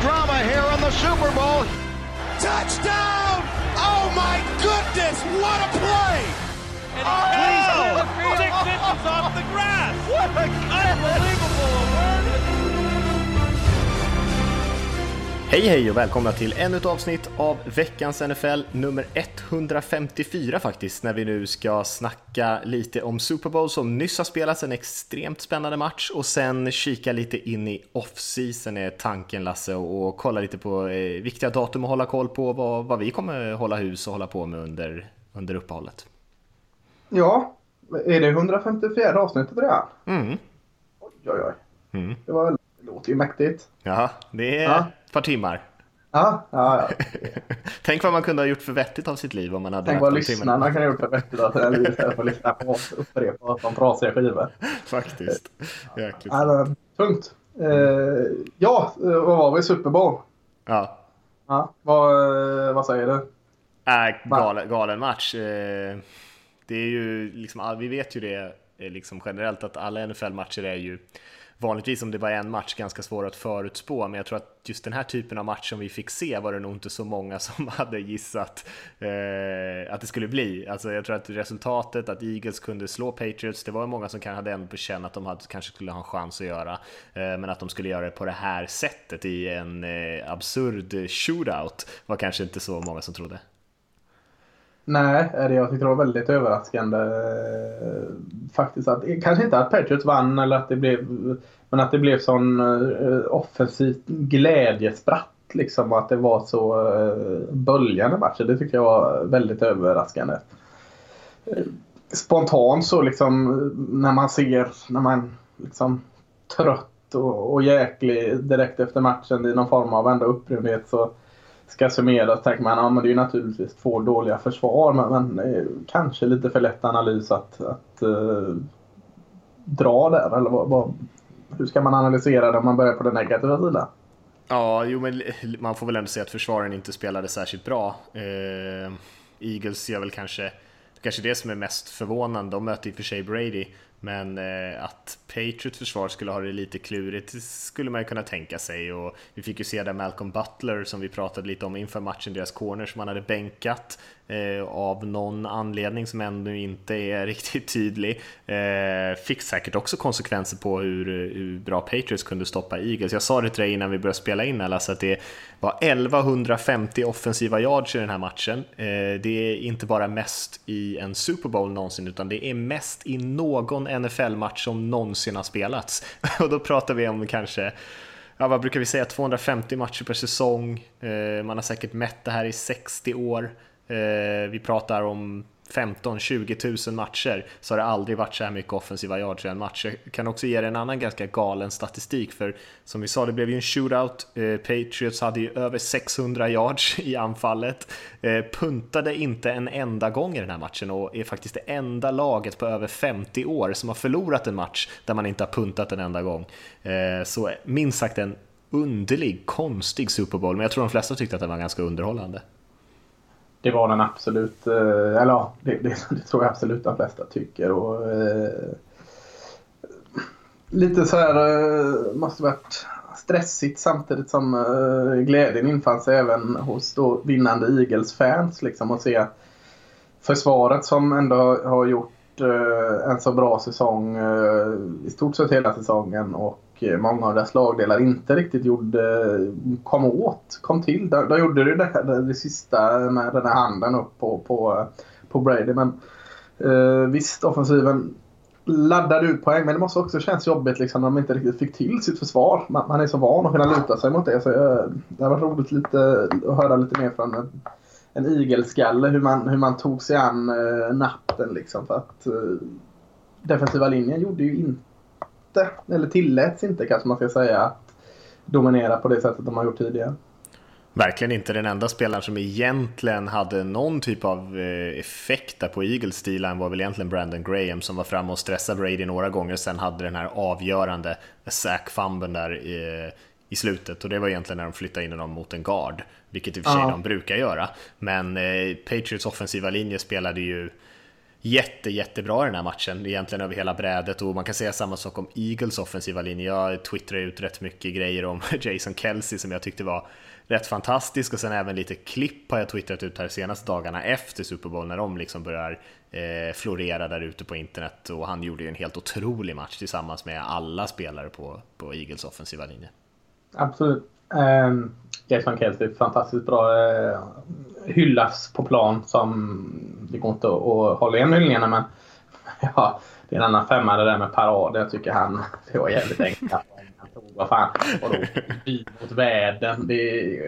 drama here in the Super Bowl. Touchdown! Oh my goodness, what a play! And he's oh! six inches off the grass. What a Unbelievable! Hej hej och välkomna till ännu ett avsnitt av veckans NFL nummer 154 faktiskt när vi nu ska snacka lite om Super Bowl som nyss har spelats, en extremt spännande match och sen kika lite in i off-season är tanken Lasse och kolla lite på eh, viktiga datum och hålla koll på vad, vad vi kommer hålla hus och hålla på med under, under uppehållet. Ja, är det 154 avsnittet redan? Mm. Oj, oj, oj. Mm. Det, var, det låter ju mäktigt. Ja, det är Ja. Par timmar. Ja, ja, ja. Tänk vad man kunde ha gjort för vettigt av sitt liv om man hade Tänk vad lyssnarna kan ha gjort för vettigt av sina liv istället för att lyssna på oss upprepa de trasiga skivor. Faktiskt. Jäkligt. Var tungt. Eh, ja, vad var vi? Super Bowl? Ja. Ja, vad, eh, vad säger du? Äh, galen, galen match. Eh, Det är ju liksom, vi vet ju det eh, liksom generellt att alla NFL-matcher är ju vanligtvis om det var en match ganska svår att förutspå, men jag tror att just den här typen av match som vi fick se var det nog inte så många som hade gissat eh, att det skulle bli. Alltså jag tror att resultatet, att Eagles kunde slå Patriots, det var många som kanske hade ändå på känn att de hade, kanske skulle ha en chans att göra, eh, men att de skulle göra det på det här sättet i en eh, absurd shootout var kanske inte så många som trodde. Nej, det jag tyckte det var väldigt överraskande. Eh, faktiskt att, kanske inte att Patriots vann eller att det blev, men att det blev sån eh, offensivt glädjespratt liksom och att det var så eh, böljande matcher. Det tyckte jag var väldigt överraskande. Spontant så liksom när man ser, när man liksom trött och, och jäklig direkt efter matchen i någon form av ändå upprymdhet så ska summera, så tänker man ja, men det är naturligtvis två dåliga försvar men, men kanske lite för lätt analys att, att uh, dra där. Eller vad, vad, hur ska man analysera det om man börjar på den negativa sidan? Ja, jo, men man får väl ändå säga att försvaren inte spelade särskilt bra. Eh, Eagles gör väl kanske, kanske det som är mest förvånande. De möter i och för sig Brady, men eh, att Patriots försvar skulle ha det lite klurigt skulle man ju kunna tänka sig. Och vi fick ju se där Malcolm Butler som vi pratade lite om inför matchen, deras corner som han hade bänkat Eh, av någon anledning som ännu inte är riktigt tydlig. Eh, fick säkert också konsekvenser på hur, hur bra Patriots kunde stoppa Eagles. Jag sa det till dig innan vi började spela in alltså att det var 1150 offensiva yards i den här matchen. Eh, det är inte bara mest i en Super Bowl någonsin utan det är mest i någon NFL-match som någonsin har spelats. Och då pratar vi om kanske ja, vad brukar vi säga, 250 matcher per säsong. Eh, man har säkert mätt det här i 60 år. Eh, vi pratar om 15-20 000 matcher så har det aldrig varit så här mycket offensiva yards i en match. Jag kan också ge dig en annan ganska galen statistik för som vi sa, det blev ju en shootout. Eh, Patriots hade ju över 600 yards i anfallet. Eh, puntade inte en enda gång i den här matchen och är faktiskt det enda laget på över 50 år som har förlorat en match där man inte har puntat en enda gång. Eh, så minst sagt en underlig, konstig Super Bowl, men jag tror de flesta tyckte att den var ganska underhållande. Det var den absolut. Eh, eller ja, det, det, det tror jag absolut de flesta tycker. Och, eh, lite så här eh, måste varit stressigt samtidigt som eh, glädjen infann sig även hos då vinnande Eagles-fans. Liksom, att se försvaret som ändå har gjort eh, en så bra säsong eh, i stort sett hela säsongen och Eh, många av deras lagdelar inte riktigt gjorde, kom åt, kom till. De, de gjorde det, det, det, det sista med den här handen upp på, på, på Brady. Men eh, visst, offensiven laddade ut poäng men det måste också känns jobbigt liksom, när de inte riktigt fick till sitt försvar. Man, man är så van att kunna luta sig mot det. Så jag, det har varit roligt lite, att höra lite mer från en, en igelskalle hur man, hur man tog sig an eh, natten. Liksom, för att eh, defensiva linjen gjorde ju inte, eller tilläts inte kanske man ska säga, att dominera på det sättet de har gjort tidigare. Verkligen inte den enda spelaren som egentligen hade någon typ av eh, effekt där på Eagles stilen var väl egentligen Brandon Graham som var framme och stressade Brady några gånger sen hade den här avgörande sack fumben där i, i slutet och det var egentligen när de flyttade in honom mot en guard, vilket i och för sig Ja. de brukar göra. Men eh, Patriots offensiva linje spelade ju jätte, jättebra i den här matchen, egentligen över hela brädet och man kan säga samma sak om Eagles offensiva linje. Jag twittrade ut rätt mycket grejer om Jason Kelsey som jag tyckte var rätt fantastisk och sen även lite klipp har jag twittrat ut här de senaste dagarna efter Super Bowl när de liksom börjar eh, florera där ute på internet och han gjorde ju en helt otrolig match tillsammans med alla spelare på, på Eagles offensiva linje. Absolut. Um, Jason Kelsey, fantastiskt bra. Uh, hyllas på plan som det går inte att hålla igen hyllningarna men ja, det är en annan femma det där med parader. Jag tycker han, det var jävligt enkelt. Vad fan, vadå? By mot världen. Det,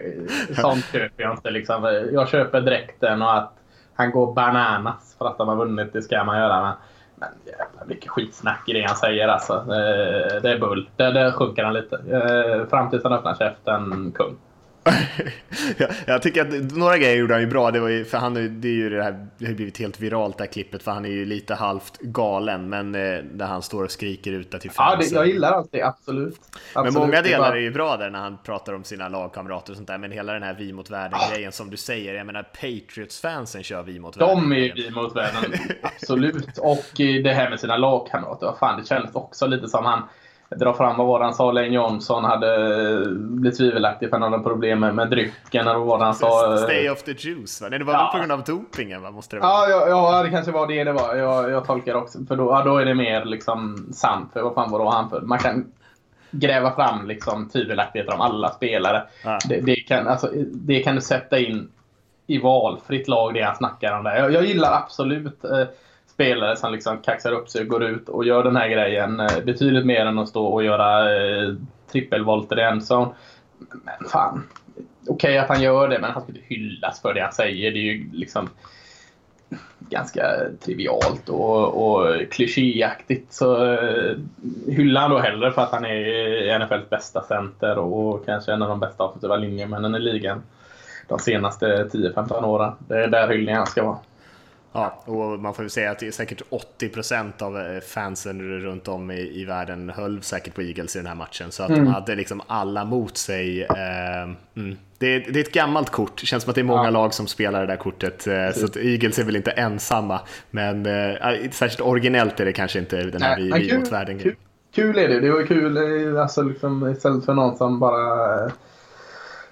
sånt köper jag inte liksom. Jag köper dräkten och att han går bananas för att de har vunnit. Det ska man göra. Men, men jävlar vilket skitsnack i det han säger alltså. Eh, det är bull. Där, där sjunker han lite. Eh, framtiden fram tills han öppnar käften, kung. jag tycker att några grejer gjorde han ju bra, det, var ju, för han, det, är ju det, här, det har blivit helt viralt det här klippet för han är ju lite halvt galen men eh, där han står och skriker ut till fansen. Ja, det, jag gillar allt det, absolut. absolut. Men många delar är ju bra där när han pratar om sina lagkamrater och sånt där, men hela den här vi mot världen-grejen som du säger, jag menar Patriots-fansen kör vi mot världen. De är vi mot världen, absolut. Och det här med sina lagkamrater, fan det kändes också lite som han dra fram vad var han sa Lane Johnson hade blivit tvivelaktig för han hade problem med, med drycken. Eller vad han sa. Stay off the juice va? Nej, det var ja. väl på grund av dopingen va? Måste det vara? Ja, ja, ja, det kanske var det det var. Jag, jag tolkar också. För då, ja, då är det mer liksom sant. För vad fan var då han för? Man kan gräva fram liksom tvivelaktigheter om alla spelare. Ja. Det, det, kan, alltså, det kan du sätta in i valfritt lag det han snackar om där. Jag, jag gillar absolut eh, spelare som liksom kaxar upp sig och går ut och gör den här grejen eh, betydligt mer än att stå och göra eh, trippelvolter i endzone. Men fan. Okej okay att han gör det, men han ska inte hyllas för det han säger. Det är ju liksom ganska trivialt och, och klichéaktigt. Så eh, hyllar han då hellre för att han är NFLs bästa center och kanske en av de bästa offensiva linjemännen i ligan de senaste 10-15 åren. Det är där hyllningen ska vara. Ja, och man får väl säga att säkert 80% av eh, fansen runt om i, i världen höll säkert på Eagles i den här matchen. Så att mm. de hade liksom alla mot sig. Eh, mm. det, är, det, är, ett gammalt kort, det känns som att det är många ja. lag som spelar det där kortet. Eh, så att Eagles är väl inte ensamma. Men eh, särskilt originellt är det kanske inte den här vi, vi mot världen kul, kul är det, det var kul eh, alltså, liksom, istället för någon som bara eh,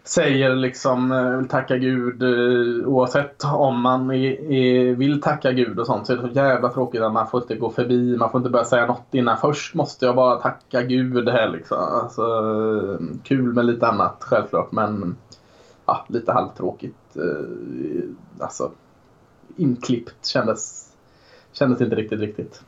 säger liksom eh, vill tacka Gud eh, oavsett om man är, är, vill tacka Gud och sånt så är det så jävla tråkigt att man får inte gå förbi, man får inte börja säga något innan. Först måste jag bara tacka Gud här liksom. Alltså, eh, kul med lite annat självklart men ja, lite halvtråkigt. Alltså inklippt kändes, kändes inte riktigt riktigt.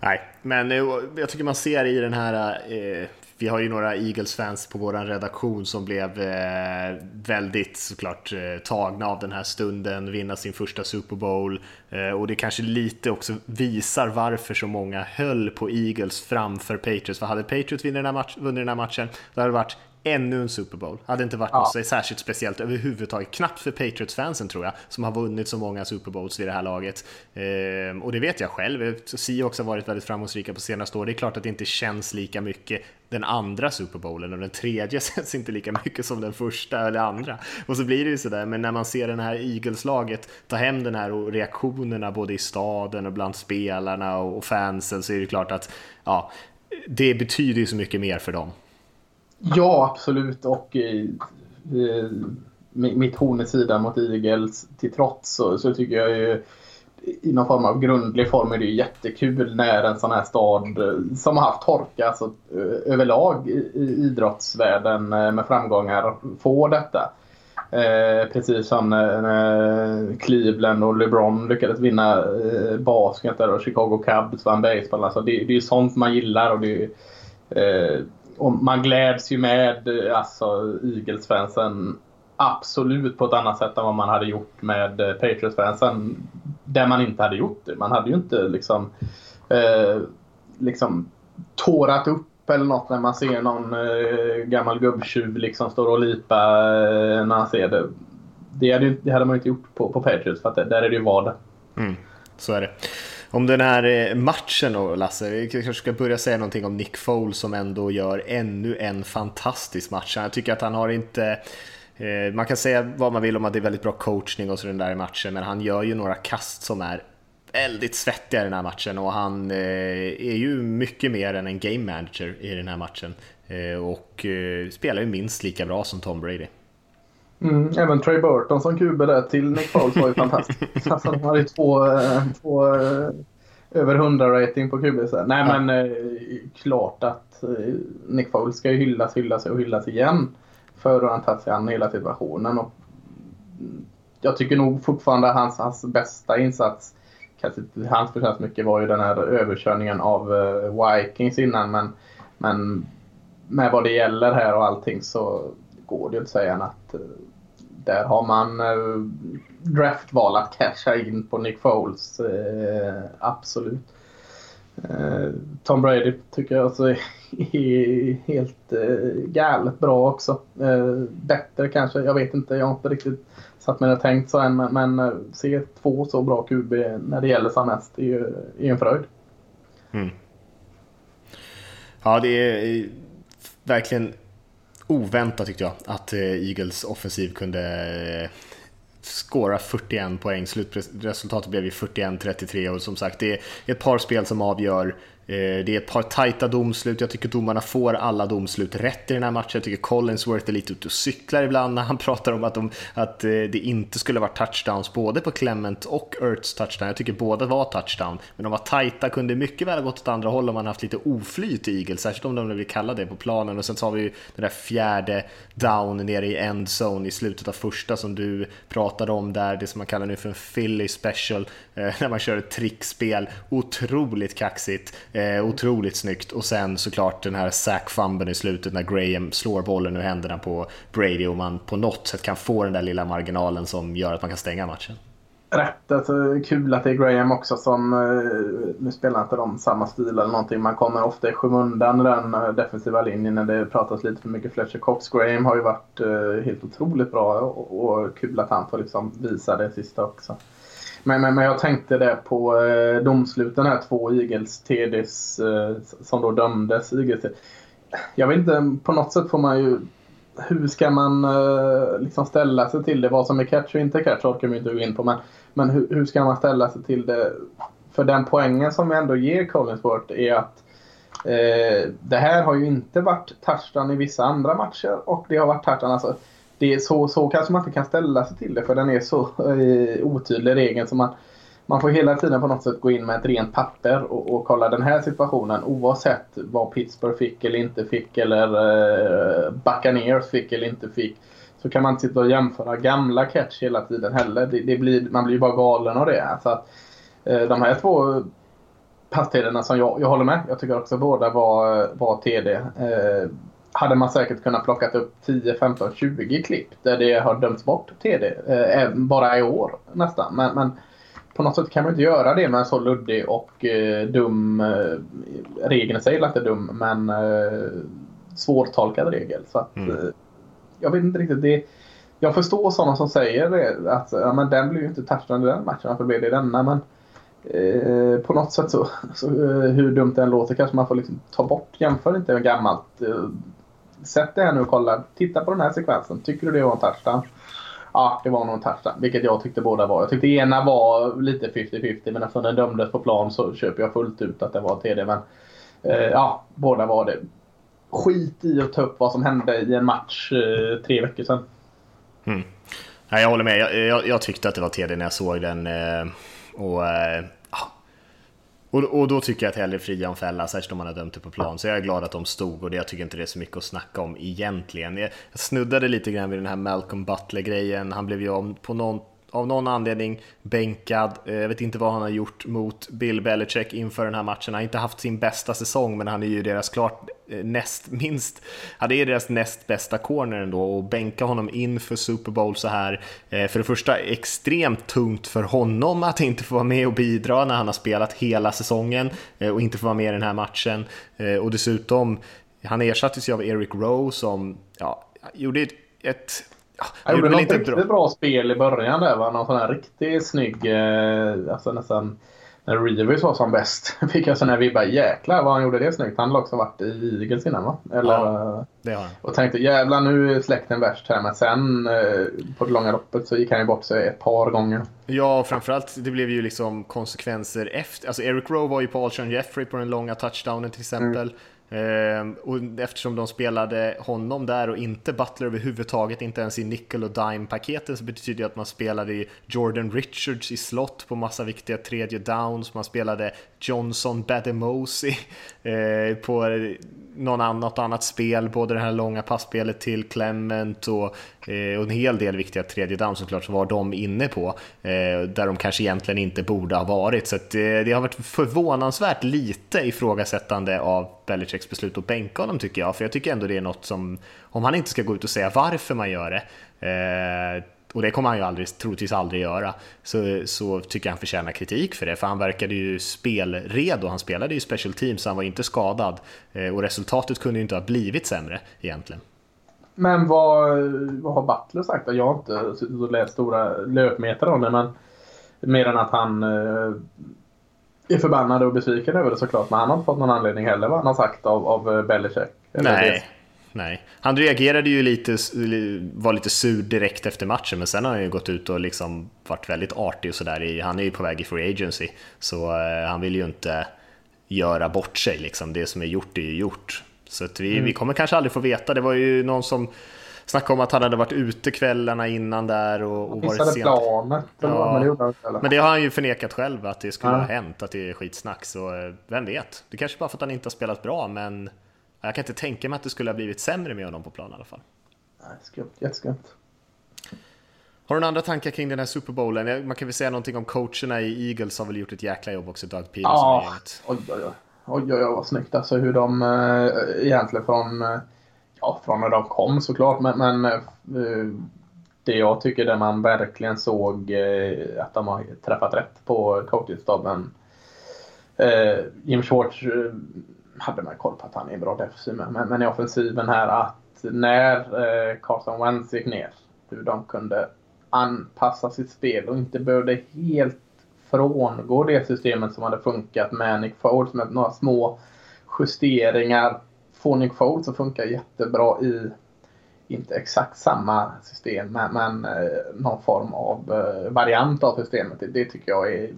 Nej, men jag tycker man ser i den här eh, vi har ju några Eagles-fans på vår redaktion som blev eh, väldigt såklart eh, tagna av den här stunden, vinna sin första Super Bowl eh, och det kanske lite också visar varför så många höll på Eagles framför Patriots. För hade Patriots vunnit den här, match, vunnit den här matchen, då hade det varit ännu en Super Bowl. Hade inte varit ja. något särskilt speciellt överhuvudtaget. Knappt för Patriots-fansen tror jag, som har vunnit så många Super Bowls vid det här laget. Ehm, och det vet jag själv. Seahawks har varit väldigt framgångsrika på senaste år. Det är klart att det inte känns lika mycket den andra Super Bowlen och den tredje känns inte lika mycket som den första eller andra. Och så blir det ju sådär, men när man ser den här Eagles-laget ta hem den här och reaktionerna både i staden och bland spelarna och fansen så är det klart att ja, det betyder ju så mycket mer för dem. Ja, absolut. Och eh, eh horn mitt sidan mot Eagles till trots så, så tycker jag ju i någon form av grundlig form är det ju jättekul när en sån här stad eh, som har haft torka alltså, eh, överlag i, idrottsvärlden med framgångar får detta. Eh, precis som när Cleveland och LeBron lyckades vinna eh, basket och Chicago Cubs vann baseball. Alltså det, det är ju sånt man gillar och det är, eh, och man gläds ju med eh, alltså, Eagles-fansen absolut på ett annat sätt än vad man hade gjort med eh, Patriots-fansen. Där man inte hade gjort det. Man hade ju inte liksom, eh, liksom tårat upp eller något när man ser någon eh, gammal gubbtjuv liksom står och lipa eh, när han ser det. Det hade, det hade man inte gjort på, på Patriots för att det, där är det ju vardag. Mm, så är det. Om den här eh, matchen då Lasse, vi kanske ska börja säga någonting om Nick Foles som ändå gör ännu en fantastisk match. Jag tycker att han har inte eh, man kan säga vad man vill om att det är väldigt bra coachning och så den där i matchen, men han gör ju några kast som är väldigt svettiga i den här matchen och han eh, är ju mycket mer än en game manager i den här matchen. Och spelar ju minst lika bra som Tom Brady. Mm, även Trey Burton som QB där till Nick Foles var ju fantastisk. alltså, han hade ju två, eh, två eh, över 100 rating på QB. Så. Nej ja. men eh, klart att Nick Foles ska ju hyllas, hyllas och hyllas igen. För att han tagit sig an hela situationen. Och jag tycker nog fortfarande hans, hans bästa insats, kanske inte hans förtjänst mycket, var ju den här överkörningen av Vikings innan. Men, men med vad det gäller här och allting så går det ju inte att säga att där har man eh, draftval att casha in på Nick Foles. Eh, absolut. Eh, Tom Brady tycker jag alltså är helt eh, galet bra också. Eh, bättre kanske, jag vet inte. Jag har inte riktigt satt mig och tänkt så än. Men, men se två så bra QB när det gäller som mest är ju en fröjd. Mm. Ja, det är verkligen oväntat tyckte jag att eh, Eagles offensiv kunde eh, skåra 41 poäng. Slutresultatet blev ju 41-33 och som sagt det är ett par spel som avgör Eh, Eh, det är ett par tajta domslut, jag tycker domarna får alla domslut rätt i den här matchen. Jag tycker Collinsworth är lite ute och cyklar ibland när han pratar om att, de, att eh, det inte skulle vara touchdowns både på Clement och Ertz touchdown. Jag tycker båda var touchdown, men de var tajta, kunde mycket väl ha gått åt andra håll om man haft lite oflyt i Eagles, särskilt om de vill kalla det på planen. Och sen så har vi ju den där fjärde down nere i endzone i slutet av första som du pratade om där, det som man kallar nu för en Philly special, eh, när man kör ett trickspel, otroligt kaxigt. Eh, otroligt snyggt och sen såklart den här sack i slutet när Graham slår bollen ur händerna på Brady och man på något sätt kan få den där lilla marginalen som gör att man kan stänga matchen. Rätt, alltså, kul att det är Graham också som, eh, nu spelar inte de samma stil eller någonting, man kommer ofta i skymundan den eh, defensiva linjen när det pratas lite för mycket Fletcher Cox. Graham har ju varit eh, helt otroligt bra och, och kul att han får liksom visa det sista också. Men, men, men jag tänkte det på eh, domsluten här, två Eagles TDs eh, som då dömdes. Igels. Jag vet inte, på något sätt får man ju... Hur ska man eh, liksom ställa sig till det? Vad som är catch och inte catch orkar man inte gå in på. Men, men hur, hur, ska man ställa sig till det? För den poängen som ändå ger Collinsworth är att eh, det här har ju inte varit touchdown i vissa andra matcher och det har varit touchdown. Alltså, det är så, så kanske man inte kan ställa sig till det för den är så eh, otydlig regeln. Så man, man får hela tiden på något sätt gå in med ett rent papper och, och kolla den här situationen oavsett vad Pittsburgh fick eller inte fick eller eh, Buccaneers fick eller inte fick. Så kan man inte sitta och jämföra gamla catch hela tiden heller. Det, det blir, man blir ju bara galen av det. Så att, eh, de här två passtiderna som jag, jag håller med. Jag tycker också båda var, var TD. Eh, hade man säkert kunnat plocka upp 10, 15, 20 klipp där det har dömts bort TD. Eh, bara i år nästan. Men, men, på något sätt kan man inte göra det med en så luddig och eh, dum... Eh, regeln i sig är inte dum men eh, svårtolkad regel. Så att, mm. Eh, jag vet inte riktigt. Det, jag förstår sådana som säger det, att ja, men den blev ju inte touchdown i den matchen. Varför blev det denna? Men eh, på något sätt så, så eh, hur dumt det än låter kanske man får liksom ta bort. Jämför inte med gammalt sätt dig här nu och kolla. Titta på den här sekvensen. Tycker du det var en touchdown? Ja, det var nog en touchdown. Vilket jag tyckte båda var. Jag tyckte ena var lite 50-50 men eftersom den dömdes på plan så köper jag fullt ut att det var TD. Men eh, ja, båda var det. Skit i att ta upp vad som hände i en match eh, tre veckor sedan. Mm. Nej, jag håller med. Jag, jag, jag, tyckte att det var TD när jag såg den. Eh, och eh, och, och då tycker jag att hellre fria än fälla, särskilt om man har dömt det på plan. Så jag är glad att de stod och det, jag tycker inte det är så mycket att snacka om egentligen. Jag, jag snuddade lite grann vid den här Malcolm Butler-grejen. Han blev ju om på någon av någon anledning bänkad. Eh, jag vet inte vad han har gjort mot Bill Belichick inför den här matchen. Han har inte haft sin bästa säsong, men han är ju deras klart eh, näst minst, ja det är deras näst bästa corner ändå och bänka honom inför Super Bowl så här. Eh, för det första extremt tungt för honom att inte få vara med och bidra när han har spelat hela säsongen och inte få vara med i den här matchen. Och dessutom, han ersattes ju av Eric Rowe som ja, gjorde ett han gjorde något riktigt bra. bra spel i början där. Va? Någon sån här riktigt snygg, eh, alltså nästan när Reeves var som bäst fick jag sådana vibbar. Jäklar vad han gjorde det snyggt. Han har också varit i Eagles innan va? Eller, Ja, det har han. Och tänkte jävlar nu är släkten värst här. Men sen eh, på det långa loppet så gick han ju bort sig ett par gånger. Ja, och framförallt det blev ju liksom konsekvenser efter. Alltså Eric Rowe var ju på Alshon Jeffrey på den långa touchdownen till exempel. Ehm, Ehm, och eftersom de spelade honom där och inte Butler överhuvudtaget, inte ens i nickel och dime-paketen, så betyder det att man spelade i Jordan Richards i slott på massa viktiga tredje downs, man spelade Johnson Bademosi eh, på någon annat, annat spel, både det här långa passspelet till Clement och, eh, och en hel del viktiga tredje downs såklart, så var de inne på, eh, där de kanske egentligen inte borde ha varit. Så att, eh, det har varit förvånansvärt lite ifrågasättande av Belichicks beslut att bänka honom tycker jag, för jag tycker ändå det är något som, om han inte ska gå ut och säga varför man gör det, eh, och det kommer han ju aldrig, troligtvis aldrig göra, så, så tycker jag han förtjänar kritik för det, för han verkade ju spelredo, han spelade ju special teams, så han var inte skadad, eh, och resultatet kunde ju inte ha blivit sämre egentligen. Men vad, vad har Butler sagt? Jag har inte suttit och läst stora löpmeter om det, men mer än att han eh, är förbannad och besviken över det såklart. Men han har inte fått någon anledning heller vad han har sagt av, av Belichick. Nej, nej. Han reagerade ju lite, var lite sur direkt efter matchen, men sen har han ju gått ut och liksom varit väldigt artig och sådär. Han är ju på väg i free agency, så eh, han vill ju inte göra bort sig liksom. Det som är gjort är ju gjort. Så vi, vi kommer kanske aldrig få veta. Det var ju någon som snackade om att han hade varit ute kvällarna innan där och, och varit sent. planet. Ja. det. Men det har han ju förnekat själv att det skulle Ja. ha hänt, att det är skitsnack. Så eh, vem vet? Det kanske bara för att han inte har spelat bra, men jag kan inte tänka mig att det skulle ha blivit sämre med honom på plan i alla fall. Nej, skumt. Jätteskumt. Har du några andra tankar kring den här Super Bowlen? Man kan väl säga någonting om coacherna i Eagles har väl gjort ett jäkla jobb också, Doug Peterson gänget. oj, oj, oj. Oj, oj, oj vad snyggt alltså hur de eh, egentligen från, eh, ja, från när de kom såklart, men, men eh, det jag tycker där man verkligen såg eh, att de har träffat rätt på coachingstaben. Jim Schwartz hade man koll på att han är bra defensiv men, men i offensiven här att när eh, Carson Wentz gick ner, hur de kunde anpassa sitt spel och inte behövde helt frångå det systemet som hade funkat med Nick Foles med några små justeringar. Får Nick Foles att funka jättebra i, inte exakt samma system, men, men eh, någon form av eh, variant av systemet. Det, det tycker jag är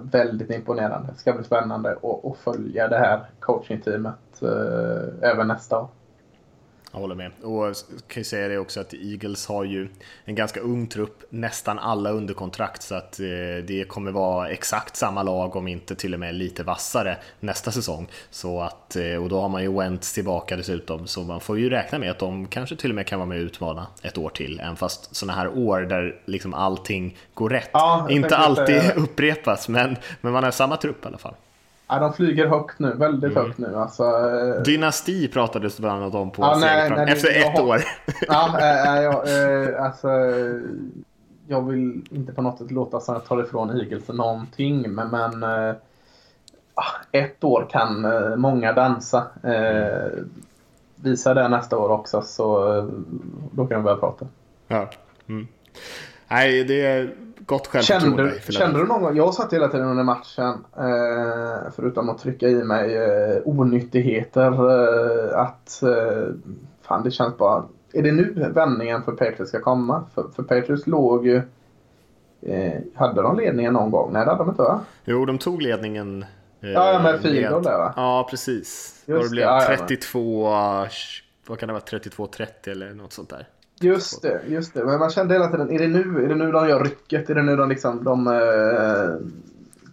väldigt imponerande. Det ska bli spännande att, att följa det här coachingteamet eh, även nästa år. Jag håller med. Och jag kan ju säga det också att Eagles har ju en ganska ung trupp, nästan alla under kontrakt, så att eh, det kommer vara exakt samma lag, om inte till och med lite vassare nästa säsong. Så att, eh, och då har man ju Wentz tillbaka dessutom, så man får ju räkna med att de kanske till och med kan vara med och utmana ett år till, även fast sådana här år där liksom allting går rätt, Ja, inte alltid upprepas, men, men man har samma trupp i alla fall. Ja, de flyger högt nu, väldigt högt nu. Alltså, eh, Dynasti pratades bland annat om på Ja, nej, nej, efter jag ett har- år. Ja, äh, jag, äh, alltså, jag vill inte på något sätt låta som att jag tar ifrån Eagles någonting, men, men äh, ett år kan många dansa. Visa det nästa år också, så då kan vi börja prata. Ja. Mm. Nej, det är gott Kände, självförtroende. i Philadelphia. kände du någon gång, jag satt hela tiden under matchen, eh, förutom att trycka i mig eh, onyttigheter, eh, att eh, fan det känns bara, är det nu vändningen för Patriots ska komma? För, för Patriots låg ju, eh, hade de ledningen någon gång? Nej det hade de inte va? Jo, de tog ledningen. eh, Ja, ja, med field goal där, va? Ja, precis. Just och det blev ja, ja, men. 32, vad kan det vara, 32-30 eller något sånt där. Just det, just det. Men man kände hela tiden, är det nu, är det nu de gör rycket? Är det nu de liksom, de eh,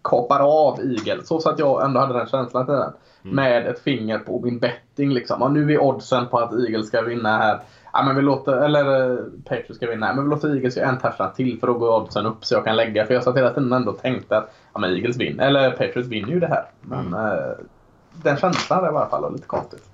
kapar av Eagles? Så, så att jag ändå hade den känslan till den. Med ett finger på min betting liksom. Och nu är oddsen på att Eagles ska vinna här. Ja, men vi låter, eller eh, Patriots ska vinna här. Men vi låter Eagles göra en touchdown till för då går oddsen upp så jag kan lägga. För jag satt hela tiden ändå och tänkte att ja, men Eagles vinner. Eller Patriots vinner ju det här. Men eh, den känslan är i alla fall lite konstigt.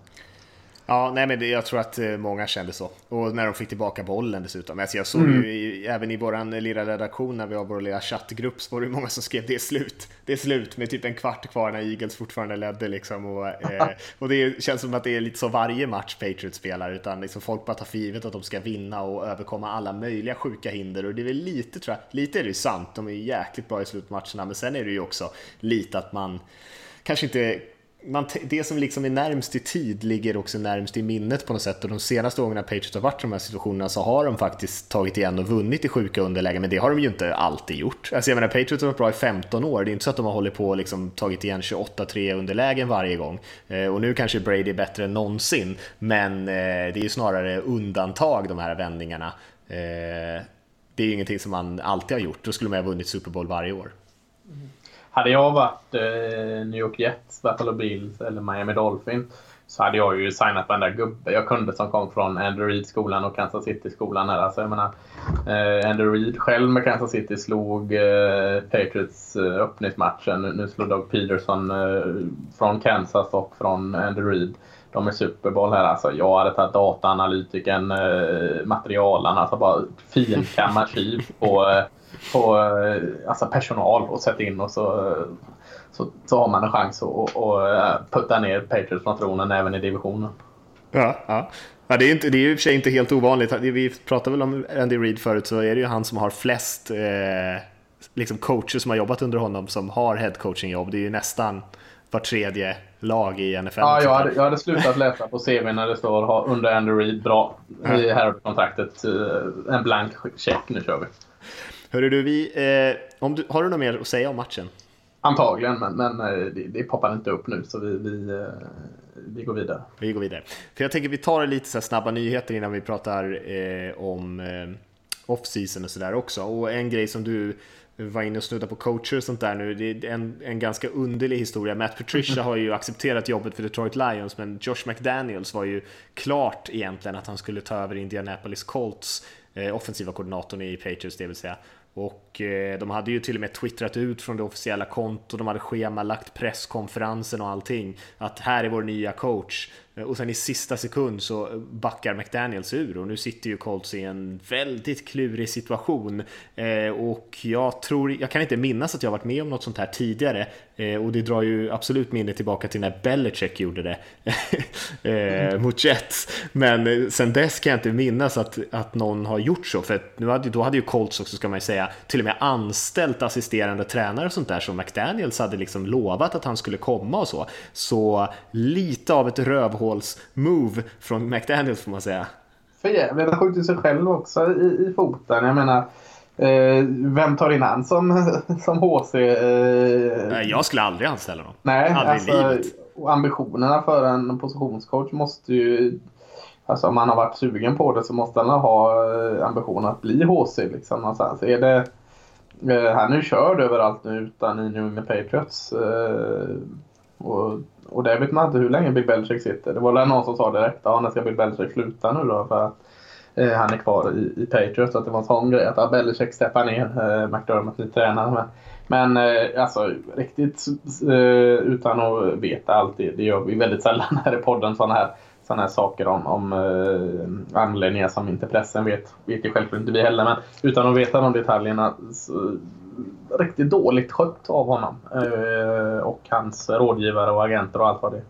Ja, nej men det, jag tror att eh, många kände så. Och när de fick tillbaka bollen dessutom. Alltså jag såg mm. ju i, även i vår lilla redaktion när vi har vår lilla chattgrupp så var det många som skrev det är slut. Det är slut med typ en kvart kvar när Eagles fortfarande ledde liksom. Och, eh, och det känns som att det är lite så varje match Patriots spelar. Utan liksom folk bara tar för givet att de ska vinna och överkomma alla möjliga sjuka hinder. Och det är väl lite, tror jag, lite är det ju sant. De är jäkligt bra i slutmatcherna. Men sen är det ju också lite att man kanske inte man, det som liksom är närmst i tid ligger också närmst i minnet på något sätt och de senaste gångerna Patriots har varit i de här situationerna så har de faktiskt tagit igen och vunnit i sjuka underlägen men det har de ju inte alltid gjort. Alltså jag menar Patriots har varit bra i 15 år, det är inte så att de har hållit på och liksom tagit igen 28-3 underlägen varje gång eh, och nu kanske Brady är bättre än någonsin men eh, det är ju snarare undantag de här vändningarna. Eh, det är ju ingenting som man alltid har gjort, då skulle man ha vunnit Super Bowl varje år. Mm. Hade jag varit eh, New York Jets, Buffalo Bills eller Miami Dolphins så hade jag ju signat varenda gubbe jag kunde som kom från Andrew Reid-skolan och Kansas City-skolan. Alltså, jag menar, eh, Andrew Reid själv med Kansas City slog eh, Patriots eh, öppningsmatchen. Nu slog Doug Peterson eh, från Kansas och från Andrew Reid. De är Super Bowl här alltså. Jag hade tagit dataanalytiken, eh, materialen, alltså bara finkamma tjuv på eh, på eh, alltså personal och sätta in och så, så, så har man en chans att och, eh, putta ner Patriots från tronen även i divisionen. Ja, ja. Ja, det, är inte, det är ju i och för sig inte helt ovanligt. Vi pratade väl om Andy Reid förut så är det ju han som har flest eh, liksom coacher som har jobbat under honom som har headcoaching-jobb. Det är ju nästan var tredje lag i NFL. Ja, jag hade, jag hade slutat läsa på CV när det står under Andy Reid, bra, här kontraktet, eh, en blank check, nu kör vi. Hörru du, vi, eh, om du, har du något mer att säga om matchen? Antagligen, men, men eh, det, det poppar inte upp nu så vi, vi, eh, vi går vidare. Vi går vidare. För jag tänker vi tar lite så snabba nyheter innan vi pratar eh, om eh, off-season och sådär också. Och en grej som du var inne och snudda på coacher och sånt där nu. Det är en, en ganska underlig historia. Matt Patricia har ju accepterat jobbet för Detroit Lions, men Josh McDaniels var ju klart egentligen att han skulle ta över Indianapolis Colts, eh, offensiva koordinatorn i Patriots, det vill säga. Och eh, de hade ju till och med twittrat ut från det officiella kontot, de hade schemalagt presskonferensen och allting. Att här är vår nya coach. Eh, och sen i sista sekund så eh, backar McDaniels ur och nu sitter ju Colts i en väldigt klurig situation. Eh, och jag tror, jag kan inte minnas att jag varit med om något sånt här tidigare. Eh, och det drar ju absolut minnet tillbaka till när Belichick gjorde det eh, mot Jets. Men eh, sen dess kan jag inte minnas att, att någon har gjort så. För nu hade, då hade ju Colts också, ska man ju säga, till och med anställt assisterande tränare och sånt där som McDaniels hade liksom lovat att han skulle komma och så. Så lite av ett rövhål move från McDaniels får man säga. För jävligt, han skjuter sig själv också i, i foten. Jag menar, eh, vem tar in han som, som HC? Eh... Jag skulle aldrig anställa honom. Nej, aldrig alltså, livet. Ambitionerna för en positionscoach måste ju... Alltså om han har varit sugen på det så måste han ha eh, ambitionen att bli HC. Liksom, någonstans. Är det, eh, han är ju körd överallt nu utan i New England Patriots. Eh, och och det vet man inte hur länge Bill Belichick sitter. Det var väl någon som sa direkt, ja när ska Bill Belichick sluta nu då? För att eh, han är kvar i, i Patriots. Att det var en sån grej att ja, Belichick steppar ner, eh, McDermott ny tränare. Men, men eh, alltså riktigt eh, utan att veta allt, det, det gör vi väldigt sällan här i podden. Sådana här, såna här saker om, om eh, anledningar som inte pressen vet. Vet ju självklart inte vi heller. Men utan att veta de detaljerna så, riktigt dåligt skött av honom. Eh, och hans rådgivare och agenter och allt vad det är.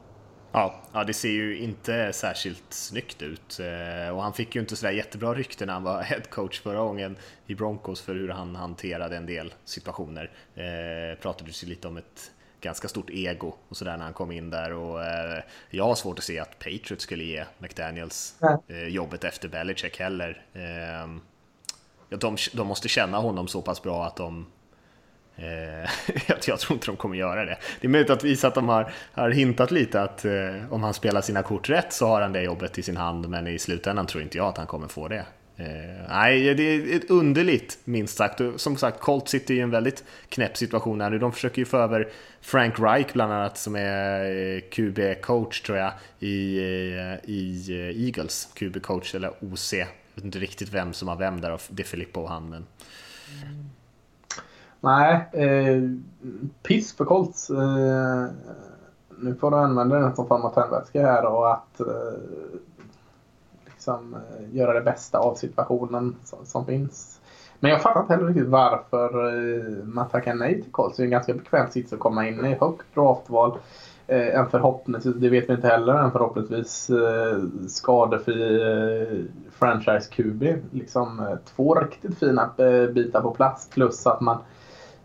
Ja, ja, det ser ju inte särskilt snyggt ut. Eh, och han fick ju inte sådär jättebra rykte när han var headcoach förra gången i Broncos för hur han hanterade en del situationer. Eh, pratades ju lite om ett ganska stort ego och sådär när han kom in där och eh, jag har svårt att se att Patriots skulle ge McDaniels eh, jobbet efter Belichick heller. Eh, de, de måste känna honom så pass bra att de Eh, jag tror inte de kommer göra det. Det är möjligt att visa att de har, har hintat lite att eh, om han spelar sina kort rätt så har han det jobbet i sin hand, men i slutändan tror inte jag att han kommer få det. Eh, nej, det är underligt minst sagt. Som sagt, Colt sitter i en väldigt knäpp situation här nu. De försöker ju få över Frank Reich bland annat som är eh, QB-coach tror jag i, eh, i Eagles. QB-coach eller OC. Jag vet inte riktigt vem som har vem där, det är Filippo och han. Men... Mm. Nej, eh, piss för Colts. Eh, nu får du använda den som form av tändvätska här och att eh, liksom, eh, göra det bästa av situationen som, som finns. Men jag fattar inte heller riktigt varför eh, man tackar nej till Colts. Det är en ganska bekväm sits att komma in i. Högt draftval. Eh, en förhoppningsvis, det vet vi inte heller, en förhoppningsvis eh, skadefri eh, franchise-QB. Liksom eh, två riktigt fina eh, bitar på plats plus att man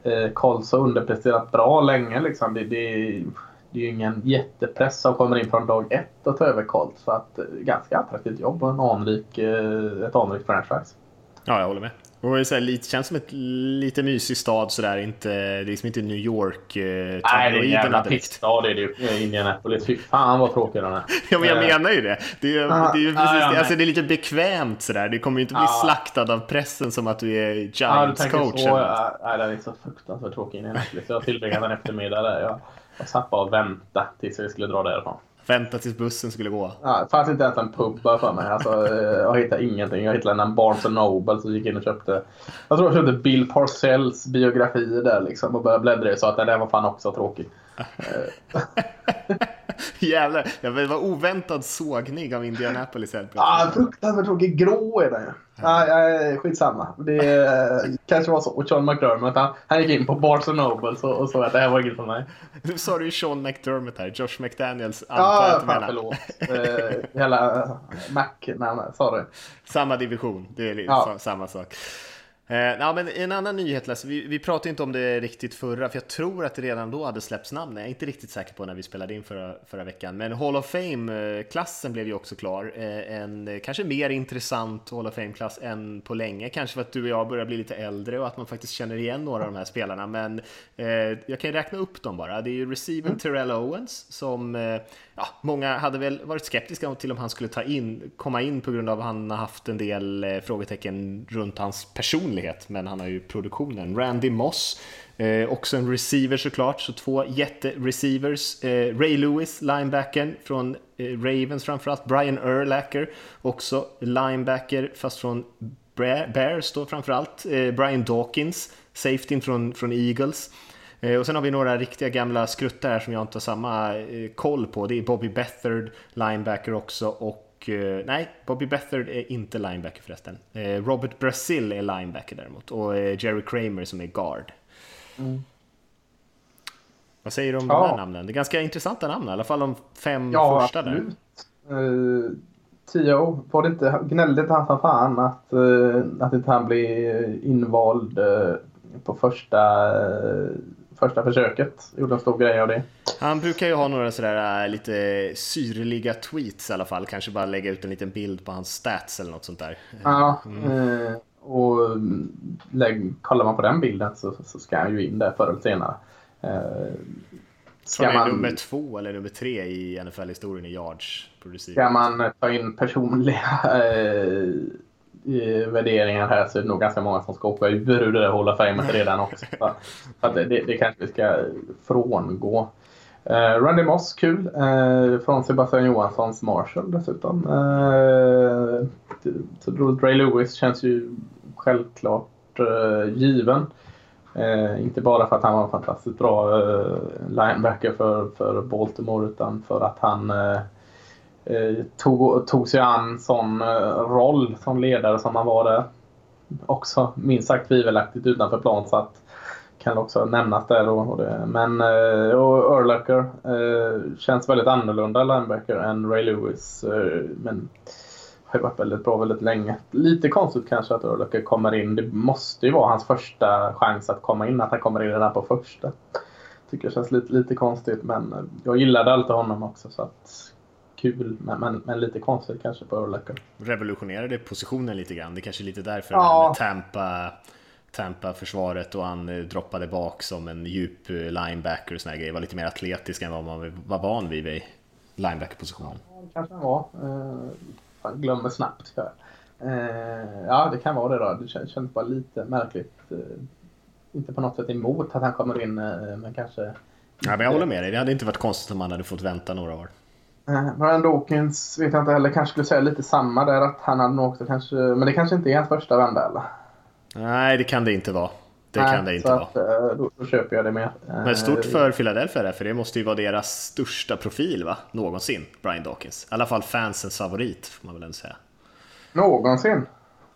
eh, Colts har underpresterat bra länge. Liksom. Det, det, det är ju ingen jättepress som kommer in från dag ett att ta över Colts. Så att, eh, ganska attraktivt jobb och en anrik, eh, ett anrikt franchise. Ja, jag håller med. Och det lite, känns som ett lite mysig stad sådär, inte, det är liksom inte New York eh, Nej, det är en jävla pissstad det är det Indianapolis. Fy fan vad tråkig den är. ja, men jag eh. menar ju det. Det är, ah, det är ju precis ah, ja, alltså, det är lite bekvämt sådär. Du kommer ju inte bli ah. slaktad av pressen som att du är Giants-coach. Ah, nej, den är så fruktansvärt tråkig Indianapolis. Jag tillbringade en eftermiddag där. Jag, jag satt bara och väntade tills vi skulle dra därifrån. Vänta tills bussen skulle gå. Ja, det fanns inte ens en pub för mig. Alltså, eh, jag hittade ingenting. Jag hittade en Barnes Noble så gick in och köpte. Jag tror jag köpte Bill Parcells biografi där liksom och började bläddra i så att den där var fan också tråkig. Jävlar, det var oväntad sågning av Indianapolis helt plötsligt. Ja, fruktansvärt tråkig. Grå är den ju. Ja. Ja, skitsamma. Det eh, kanske var så. Och Sean McDermott han, han gick in på Barnes Noble och, och sa att det här var inget för mig. Nu sa du ju Sean McDermott här. Josh McDaniels antar ja, fan förlåt. eh, hela Mac, nej, sorry. Samma division. Det är ja. samma sak. Eh, ja, men en annan nyhet, Lasse, vi, vi pratade inte om det riktigt förra, för jag tror att det redan då hade släppts namn. Jag är inte riktigt säker på när vi spelade in förra, förra veckan. Men Hall of Fame-klassen blev ju också klar. Eh, en kanske mer intressant Hall of Fame-klass än på länge. Kanske för att du och jag börjar bli lite äldre och att man faktiskt känner igen några av de här spelarna. Men eh, jag kan ju räkna upp dem bara. Det är ju receiven mm. Terrell Owens som eh, ja, många hade väl varit skeptiska till om han skulle ta in, komma in på grund av att han har haft en del eh, frågetecken runt hans personlighet, men han har ju produktionen. Randy Moss, eh, också en receiver såklart, så två jättereceivers. Eh, Ray Lewis, linebacken från eh, Ravens framförallt. Brian Urlacher, också linebacker, fast från Bears då framförallt. Eh, Brian Dawkins, safety från, från Eagles. Eh, och sen har vi några riktiga gamla skruttar här som jag inte har samma eh, koll på. Det är Bobby Bethard, linebacker också och eh, nej, Bobby Bethard är inte linebacker förresten. Robert Brazil är linebacker däremot och Jerry Kramer som är guard. Mm. Vad säger du om ja. de här namnen? Det är ganska intressanta namn, i alla fall de fem ja, första absolut. där. Uh, Tio, var det inte, gnällde inte han som fan att, uh, att inte han blev invald uh, på första första försöket. Gjorde en stor grej av det. Han brukar ju ha några sådär äh, lite syrliga tweets i alla fall. Kanske bara lägga ut en liten bild på hans stats eller något sånt där. Ja, mm. eh, och lägg, kollar man på den bilden så, så ska han ju in där förr eller senare. Eh, ska man, nummer två eller nummer tre i NFL-historien i yards. Ska man ta in personliga eh, värderingar här så är det nog ganska många som ska åka ur det där Hall of Fame redan också. Så det, det kanske vi ska frångå. Uh, Randy Moss, kul. Uh, från Sebastian Johanssons Marshall dessutom. Uh, så Ray Lewis känns ju självklart uh, given. Uh, inte bara för att han var en fantastiskt bra uh, linebacker för, för Baltimore utan för att han Eh, Eh, tog, tog sig an sån eh, roll som ledare som han var där. Också minst sagt tvivelaktigt utanför plan så att kan också nämnas där. Och, och det. Men eh, och Urlacher eh, känns väldigt annorlunda linebacker än Ray Lewis. Eh, men har varit väldigt bra väldigt länge. Lite konstigt kanske att Urlacher kommer in. Det måste ju vara hans första chans att komma in, att han kommer in redan på första. Tycker det känns lite, lite konstigt men jag gillade alltid honom också så att kul, men, men, men, lite konstigt kanske på Urlacher. Revolutionerade positionen lite grann. Det är kanske är lite därför ja. Tampa Tampa-försvaret och han eh, droppade bak som en djup eh, linebacker och såna grejer. Var lite mer atletisk än vad man var van vid i linebacker-positionen. Ja, kanske han var. Eh, glömmer snabbt. För. Ja, det kan vara det då. Det känns bara lite märkligt. Inte på något sätt emot att han kommer in, men kanske... Ja, men jag håller med dig. Det hade inte varit konstigt om han hade fått vänta några år. Eh, Brian Dawkins vet jag inte heller. Kanske skulle säga lite samma där. Att han hade nog också kanske... Men det kanske inte är hans första vända eller? Nej, det kan det inte vara. Det Nej, kan det inte att, vara. Eh, då, då, köper jag det mer. Men stort för Philadelphia där, för det måste ju vara deras största profil va? någonsin, Brian Dawkins. I alla fall fansens favorit, får man väl ändå säga. Någonsin?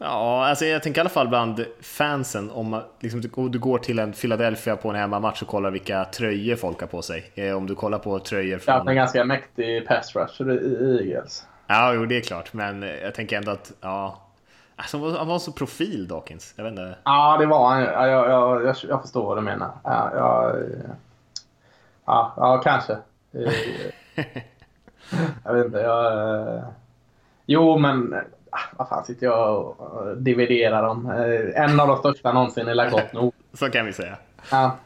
Ja, alltså jag tänker i alla fall bland fansen, om liksom, du, går till en Philadelphia på en hemmamatch och kollar vilka tröjor folk har på sig. Eh, om du kollar på tröjor från... Ja, en ganska mäktig pass rusher i Eagles. Ja, jo, det är klart, men jag tänker ändå att, ja... Alltså, han var så profil, Dawkins. Jag vet inte. Ja, det var han. Ja, jag, jag, jag, jag förstår vad du menar. Ja, jag, ja, ja kanske. jag vet inte. Jag, jo, men vad fan sitter jag och dividerar om? Eh, en av de största någonsin i Lagott nog. Så kan vi säga. Ja.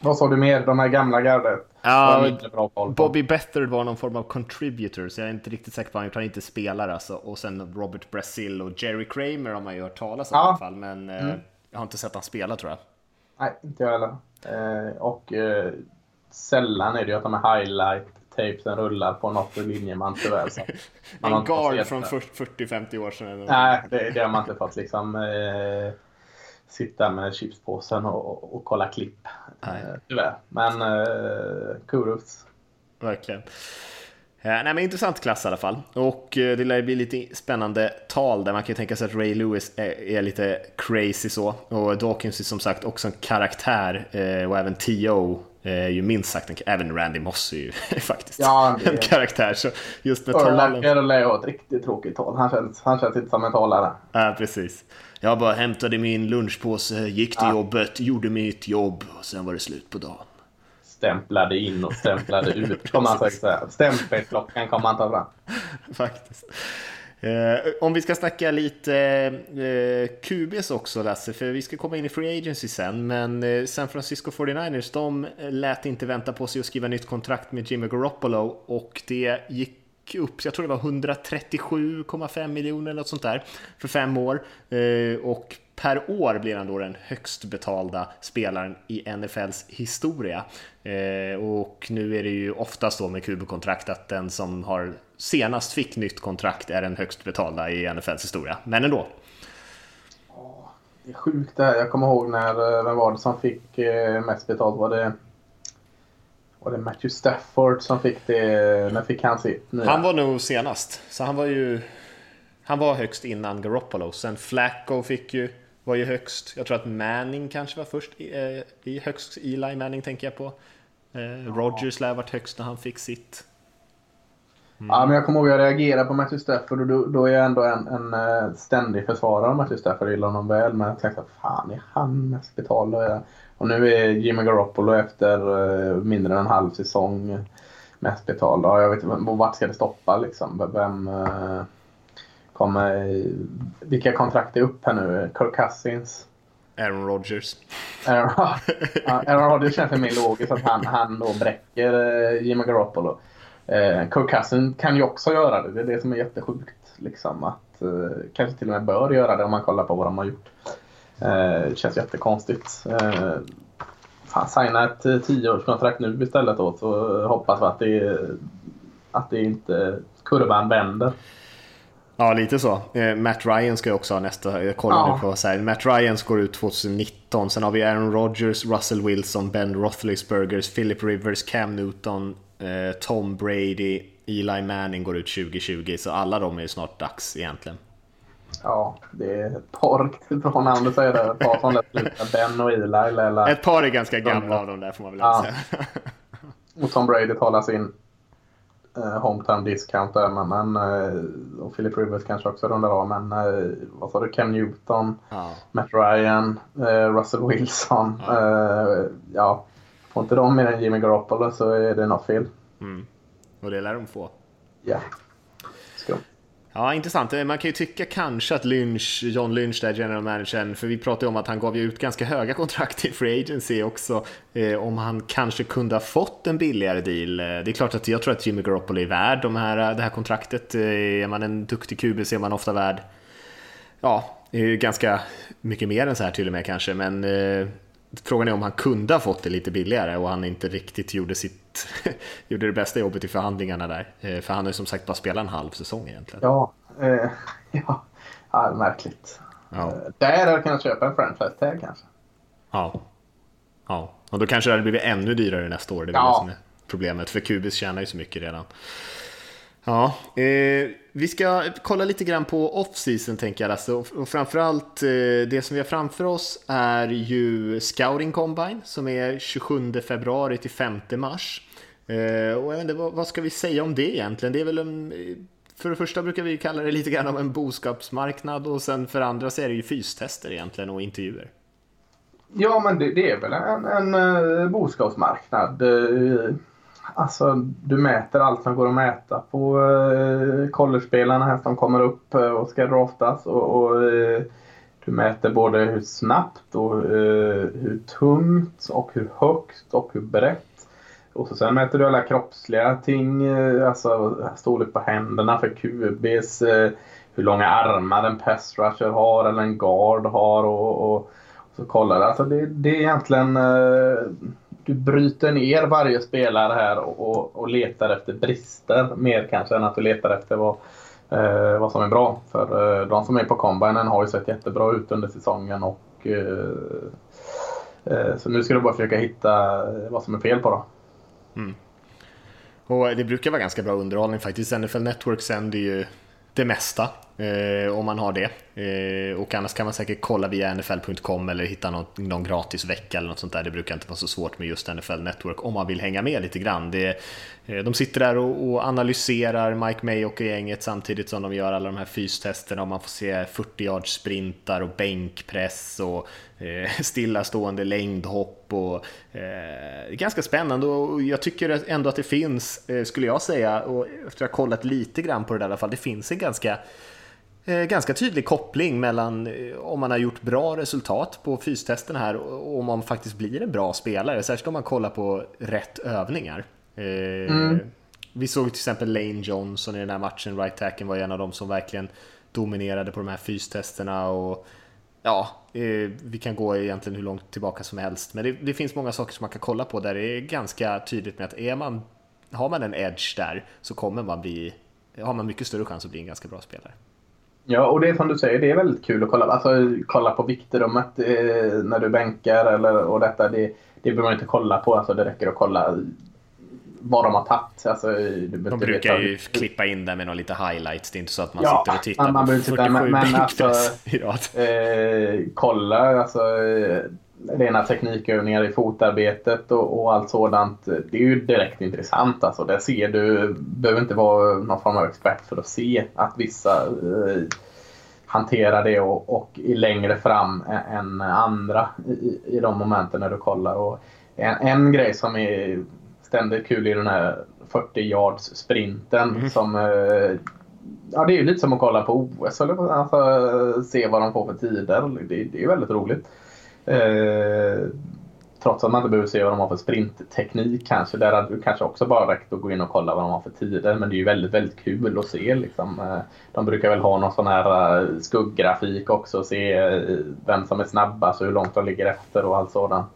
Vad sa du mer? De här gamla gardet? Ja, Bobby Better var någon form av contributor, så jag är inte riktigt säker på att han Han inte spelar alltså. Och sen Robert Brazil och Jerry Kramer har man ju hört talas om ja. i alla fall. Men eh, mm. jag har inte sett han spela tror jag. Nej, inte jag heller. Eh, och eh, sällan är det ju att de är highlight tapesen rullar på något linjeman tyvärr. Så man en guard från 40-50 år sedan? Nej, det, det har man inte fått liksom. Eh, sitta med chipspåsen och, och kolla klipp. Eh, tyvärr. Men eh, kudos. Verkligen. Ja, nej, men intressant klass i alla fall. Och eh, det lär bli lite spännande tal där man kan tänka sig att Ray Lewis är, är lite crazy så. Och Dawkins är som sagt också en karaktär eh, och även T.O är ju minst sagt en, även Randy Moss är ju faktiskt ja, en karaktär. Så just med talen... Urlacher har ett riktigt tråkigt tal. Han känns, han känns inte som en talare. Ja, precis. Jag bara hämtade min lunchpåse, gick till ja. jobbet, gjorde mitt jobb och sen var det slut på dagen. Stämplade in och stämplade ut, kommer man säga. Stämpelklockan kommer man ta fram. Faktiskt. Eh, om vi ska snacka lite eh, QBs också Lasse, för vi ska komma in i Free Agency sen, men eh, San Francisco 49ers, de lät inte vänta på sig att skriva nytt kontrakt med Jimmy Garoppolo och det gick upp, jag tror det var 137,5 miljoner eller något sånt där för fem år eh, och per år blir han då den högst betalda spelaren i NFLs historia. Eh, och nu är det ju oftast så med QB-kontrakt att den som har senast fick nytt kontrakt är den högst betalda i NFLs historia. Men ändå. Det är sjukt det här. Jag kommer ihåg när, eh, vem var det som fick eh, mest betalt? Var det, var det Matthew Stafford som fick det? När fick han sitt nya? Han var nog senast. Så han var ju... Han var högst innan Garoppolo. Sen Flacco fick ju, var ju högst. Jag tror att Manning kanske var först i, eh, i högst. Eli Manning tänker jag på. Eh, Rogers lär varit högst när han fick sitt. Mm. Ja, men jag kommer ihåg att jag reagerade på Matthew Stafford och då, då är jag ändå en, en uh, ständig försvarare av Matthew Stafford. Jag gillar honom väl, men jag tänkte att fan är han mest betald? Och nu är Jimmy Garoppolo efter uh, mindre än en halv säsong mest betald. Ja, jag vet inte, vart ska det stoppa liksom? Vem kommer... Vilka kontrakt är upp här nu? Kirk Cousins? Aaron Rodgers. Aaron, Aaron Rodgers känns mig logiskt att han, han då bräcker Jimmy Garoppolo. Eh, Kirk Cousin kan ju också göra det. Det är det som är jättesjukt. Liksom, att, eh, kanske till och med bör göra det om man kollar på vad de har gjort. Eh, det känns jättekonstigt. Eh, fan, signa ett tioårskontrakt nu istället då, så hoppas vi att det, att det inte kurvan vänder. Ja, lite så. Eh, Matt Ryan ska ju också ha nästa, jag kollar ja. nu på så här. Matt Ryan går ut 2019, sen har vi Aaron Rodgers, Russell Wilson, Ben Roethlisbergers, Philip Rivers, Cam Newton, Eh, Tom Brady, Eli Manning går ut 2020, så alla de är ju snart dags egentligen. Ja, det är ett par riktigt bra namn att säga det. Ett par som lätt Ben och Eli. Eller... Ett par är ganska gamla av dem där får man väl ja. säga. och Tom Brady talar sin uh, hometown discount där. Men, uh, och Philip Rivers kanske också rundar av. Men uh, vad sa du? Cam Newton, ja. Matt Ryan, Russell Wilson. Ja. ja. Får inte de mer än Jimmy Garoppolo så är det något fel. Mm. Och det lär de få. Ja. Ska. Ja, intressant. Eh, man kan ju tycka kanske att Lynch, John Lynch, där general managern, för vi pratade ju om att han gav ju ut ganska höga kontrakt i Free Agency också, eh, om han kanske kunde ha fått en billigare deal. Eh, det är klart att jag tror att Jimmy Garoppolo är värd de här, eh, det här kontraktet. Är man en duktig QB så är man ofta värd, ja, ganska mycket mer än så här till och med kanske, men eh, Frågan är om han kunde ha fått det lite billigare och han inte riktigt gjorde, sitt, gjorde det bästa jobbet i förhandlingarna där. Eh, för han har ju som sagt bara spelat en halv säsong egentligen. Ja, eh, ja. ja märkligt. Ja. Eh, Där hade jag kunnat köpa en franchise tag kanske. Ja. Ja, och då kanske det hade blivit ännu dyrare nästa år. Det är Ja. det som är problemet, för Kubis tjänar ju så mycket redan. Ja, eh, vi ska kolla lite grann på off-season tänker jag Lasse. Och, och framförallt eh, det som vi har framför oss är ju Scouting Combine som är 27 februari till 5 mars. Eh, och jag vet inte, vad, vad ska vi säga om det egentligen? Det är väl en, eh, för det första brukar vi kalla det lite grann om en boskapsmarknad och sen för andra så är det ju fystester egentligen och intervjuer. Ja, men det, det är väl en, en en boskapsmarknad. Eh, Alltså, du mäter allt som går att mäta på eh, uh, collegespelarna här som kommer upp eh, och ska draftas. Och, och eh, du mäter både hur snabbt och eh, hur tungt och hur högt och hur brett. Och så sen mäter du alla kroppsliga ting, eh, alltså storlek på händerna för QBs, eh, hur långa armar en pass rusher har eller en guard har och, och så kollar du. Alltså det, det är egentligen, eh, du bryter ner varje spelare här och, och, och letar efter brister mer kanske än att du letar efter vad, eh, vad som är bra. För eh, de som är på combinen har ju sett jättebra ut under säsongen och eh, eh, så nu ska du bara försöka hitta vad som är fel på dem. Mm. Och det brukar vara ganska bra underhållning faktiskt. NFL Network sänder ju det mesta eh, om man har det. Eh, och annars kan man säkert kolla via nfl.com eller hitta någon, någon gratis vecka eller något sånt där. Det brukar inte vara så svårt med just NFL Network om man vill hänga med lite grann. Det, eh, de sitter där och, och analyserar Mike May och gänget samtidigt som de gör alla de här fystesterna och man får se 40 yards sprintar och bänkpress och eh, stillastående längdhopp och eh, ganska spännande och jag tycker ändå att det finns, eh, skulle jag säga, och efter att ha kollat lite grann på det där, i alla fall, det finns en ganska ganska tydlig koppling mellan eh, om man har gjort bra resultat på fystesten här och om man faktiskt blir en bra spelare, särskilt om man kollar på rätt övningar. Eh, Vi såg till exempel Lane Johnson i den här matchen, right tacken var en av dem som verkligen dominerade på de här fystesterna och ja, eh, vi kan gå egentligen hur långt tillbaka som helst, men det, det finns många saker som man kan kolla på där det är ganska tydligt med att är man, har man en edge där så kommer man bli, har man mycket större chans att bli en ganska bra spelare. Ja, och det är som du säger, det är väldigt kul att kolla, alltså, kolla på viktrummet eh, när du bänkar eller, och detta. Det, det behöver man inte kolla på, alltså, det räcker att kolla vad de har tagit. Alltså, De brukar ju klippa in det med några lite highlights, det är inte så att man Ja, sitter och tittar man- man på behöver titta, 47 men- men bänkpress alltså- eh, kolla alltså, rena teknikövningar i fotarbetet och, och allt sådant. Det är ju direkt intressant. Alltså. Där ser du, behöver inte vara någon form av expert för att se att vissa eh, hanterar det och, och är längre fram än andra i, i de momenten när du kollar. Och en, en grej som är ständigt kul i den här 40 yards sprinten som eh, Ja, det är ju lite som att kolla på OS eller alltså, se vad de får för tider. Det, det är väldigt roligt. Eh, trots att man inte behöver se vad de har för sprintteknik kanske. Där hade du kanske också bara räckt att gå in och kolla vad de har för tider. Men det är ju väldigt, väldigt kul att se. Liksom. Eh, de brukar väl ha någon sån här eh, skugggrafik också. och Se vem som är snabbast och hur långt de ligger efter och allt sådant.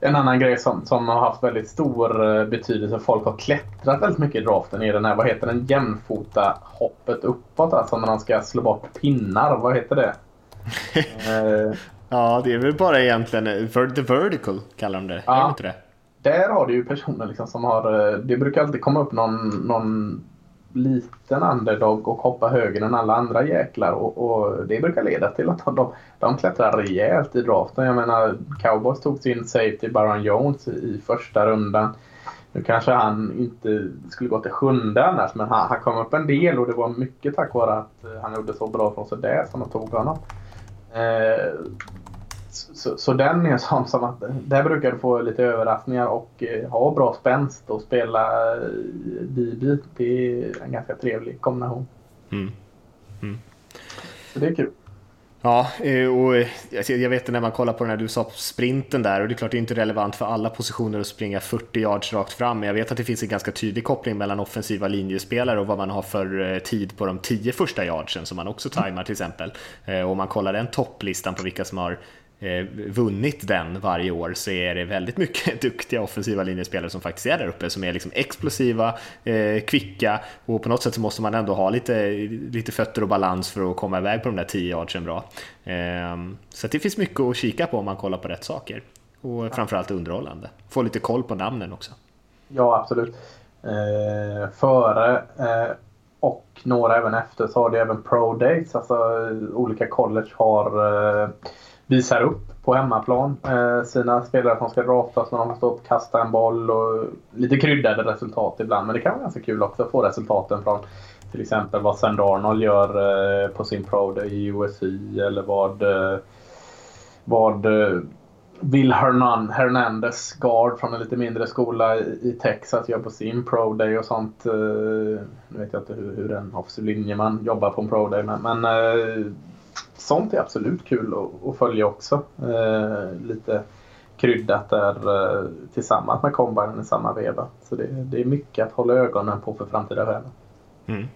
En annan grej som, som har haft väldigt stor betydelse, folk har klättrat väldigt mycket i draften, är den här, vad heter den, jämfota hoppet uppåt, alltså när de ska slå bort pinnar, vad heter det? eh, Ja, det är väl bara egentligen the vertical kallar de det, Ja. är det inte det? där har du ju personer liksom som har, eh, det brukar alltid komma upp någon, någon liten underdog och hoppa högre än alla andra jäklar och, och det brukar leda till att de, de klättrar rejält i draften. Jag menar, Cowboys tog sin safety Baron Jones i, i första rundan. Nu kanske han inte skulle gå till sjunde annars, men han, han kom upp en del och det var mycket tack vare att eh, han gjorde så bra från sig där som de tog honom. Eh, så, så den är sån som att där brukar du få lite överraskningar och eh, ha bra spänst och spela eh, BB. Det är en ganska trevlig kombination. Mm. Så det är kul. Ja, eh, och eh, alltså, jag vet när man kollar på den här, du sa sprinten där, och det är klart det är inte relevant för alla positioner att springa 40 yards rakt fram, men jag vet att det finns en ganska tydlig koppling mellan offensiva linjespelare och vad man har för eh, tid på de 10 första yardsen som man också tajmar till exempel. Och om man kollar den topplistan på vilka som har vunnit den varje år så är det väldigt mycket duktiga offensiva linjespelare som faktiskt är där uppe som är liksom explosiva, eh, kvicka och på något sätt så måste man ändå ha lite, lite fötter och balans för att komma iväg på de där 10 yardsen bra. Eh, så det finns mycket att kika på om man kollar på rätt saker och framförallt underhållande. Få lite koll på namnen också. Ja, absolut. Eh, före eh, och några även efter så har det även Pro Days. Alltså olika college har eh, visar upp på hemmaplan eh, sina spelare som ska draftas när de står upp och kastar en boll och lite kryddade resultat ibland. Men det kan vara ganska kul också att få resultaten från till exempel vad Sand Arnold gör eh, på sin Pro Day i USI eller vad, eh, vad Will Hernan, Hernandez, guard från en lite mindre skola i Texas, gör på sin Pro Day och sånt. Nu vet jag inte hur, hur en offensiv linjeman jobbar på en Pro Day, men, men sånt är absolut kul att, att följa också. Eh, lite kryddat där eh, tillsammans med kombinen i samma veva. Så det, det, är mycket att hålla ögonen på för framtida stjärnor. Mm.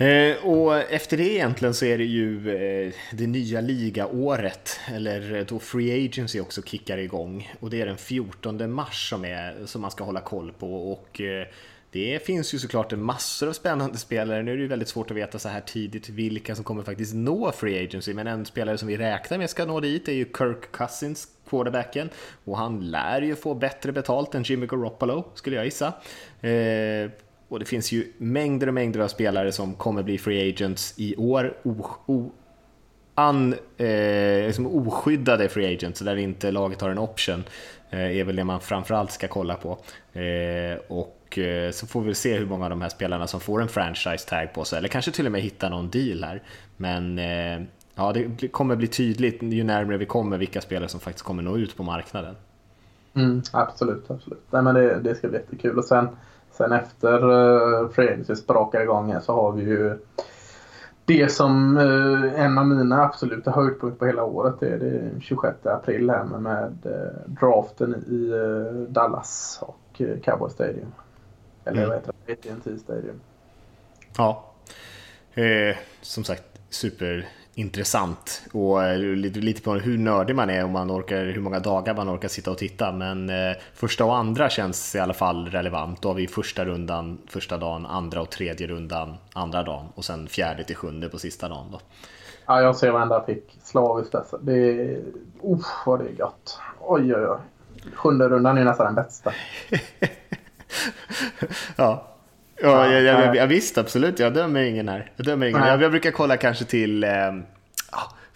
Eh, och efter det egentligen så är det ju eh, det nya ligaåret, eller då Free Agency också kickar igång. Och det är den 14 mars som, är, som man ska hålla koll på. Och eh, det finns ju såklart massor av spännande spelare. Nu är det ju väldigt svårt att veta så här tidigt vilka som kommer faktiskt nå Free Agency. Men en spelare som vi räknar med ska nå dit är ju Kirk Cousins, quarterbacken. Och han lär ju få bättre betalt än Jimmy Garoppolo, skulle jag gissa. Eh, och det finns ju mängder och mängder av spelare som kommer bli free agents i år. O, o, an, eh, liksom oskyddade free agents, där inte laget har en option, eh, är väl det man framförallt ska kolla på. Eh, och och eh, så får vi se hur många av de här spelarna som får en franchise tag på sig, eller kanske till och med hitta någon deal här. Men eh, ja, det kommer bli tydligt ju närmare vi kommer vilka spelare som faktiskt kommer nå ut på marknaden. Mm, absolut, absolut. Nej, men det, det ska bli jättekul. Och sen Sen efter uh, Free Agency sprakar igång här så har vi ju det som uh, en av mina absoluta höjdpunkter på hela året det är det 26 april här med, med uh, draften i uh, Dallas och uh, Cowboy Stadium. Eller mm. vad heter det? AT&T Stadium. Ja. Eh, som sagt, super intressant och eh, lite på hur nördig man är och man orkar, hur många dagar man orkar sitta och titta. Men eh, första och andra känns i alla fall relevant. Då har vi första rundan första dagen, andra och tredje rundan andra dagen och sen fjärde till sjunde på sista dagen. Då. Ja, jag ser varenda pick slaviskt alltså. Det är... Uff, vad det är gott. Oj, oj, oj. Sjunde rundan är nästan den bästa. ja, Ja, jag, jag, jag, visst absolut. Jag dömer ingen här. Jag, dömer ingen. Jag, jag brukar kolla kanske till eh,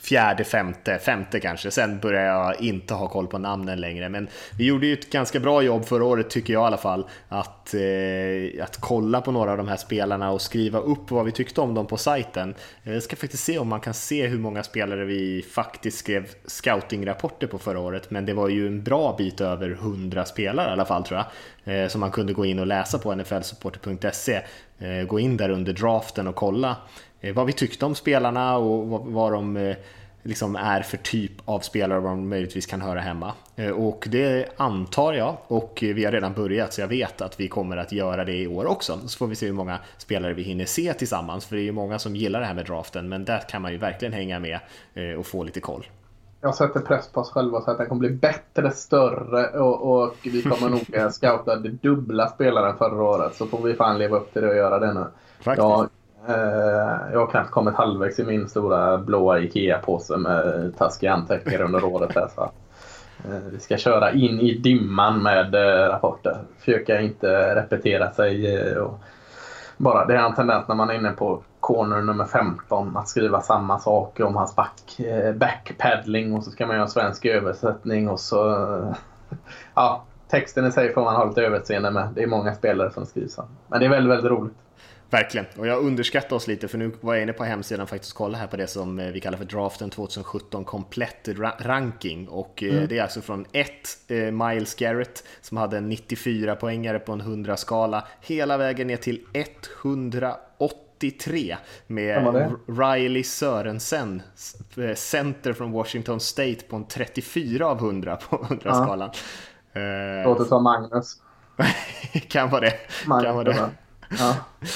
fjärde, femte, femte kanske. Sen börjar jag inte ha koll på namnen längre. Men vi gjorde ju ett ganska bra jobb förra året tycker jag i alla fall. Att, eh, att kolla på några av de här spelarna och skriva upp vad vi tyckte om dem på sajten. Eh, jag ska faktiskt se om man kan se hur många spelare vi faktiskt skrev scoutingrapporter på förra året. Men det var ju en bra bit över 100 spelare i alla fall tror jag. Eh, som man kunde gå in och läsa på nflsupporter.se. Eh, gå in där under draften och kolla vad vi tyckte om spelarna och vad, vad de eh, liksom är för typ av spelare och var de möjligtvis kan höra hemma. Eh, och det antar jag och vi har redan börjat så jag vet att vi kommer att göra det i år också. Så får vi se hur många spelare vi hinner se tillsammans för det är ju många som gillar det här med draften men där kan man ju verkligen hänga med och få lite koll. Jag sätter press på oss själva så att den kommer bli bättre, större och, och vi kommer nog scouta det dubbla spelare än förra året. Så får vi fan leva upp till det och göra det nu. Faktiskt. Jag Eh, Eh, jag har knappt kommit halvvägs i min stora blåa IKEA-påse med taskiga anteckningar under året. Här, så. Eh, vi ska köra in i dimman med eh, rapporter. Försöka inte repetera sig. Och bara, det är en tendens när man är inne på corner nummer 15 att skriva samma sak om hans back, backpaddling och så ska man göra en svensk översättning och så... Ja, texten i sig får man ha lite överseende med. Det är många spelare som skriver så. Men det är väldigt, väldigt roligt. Verkligen, och jag underskattar oss lite för nu var jag inne på hemsidan faktiskt och kollade här på det som eh, vi kallar för draften 2017 komplett ranking och eh, mm. det är alltså från 1 eh, Miles Garrett som hade en 94 poängare på en 100 skala hela vägen ner till 183 med Riley Sörensen, center från Washington State på en 34 av 100 på 100-skalan. Ja. Låter som Magnus. kan vara det. Magnus, kan vara det. Ja.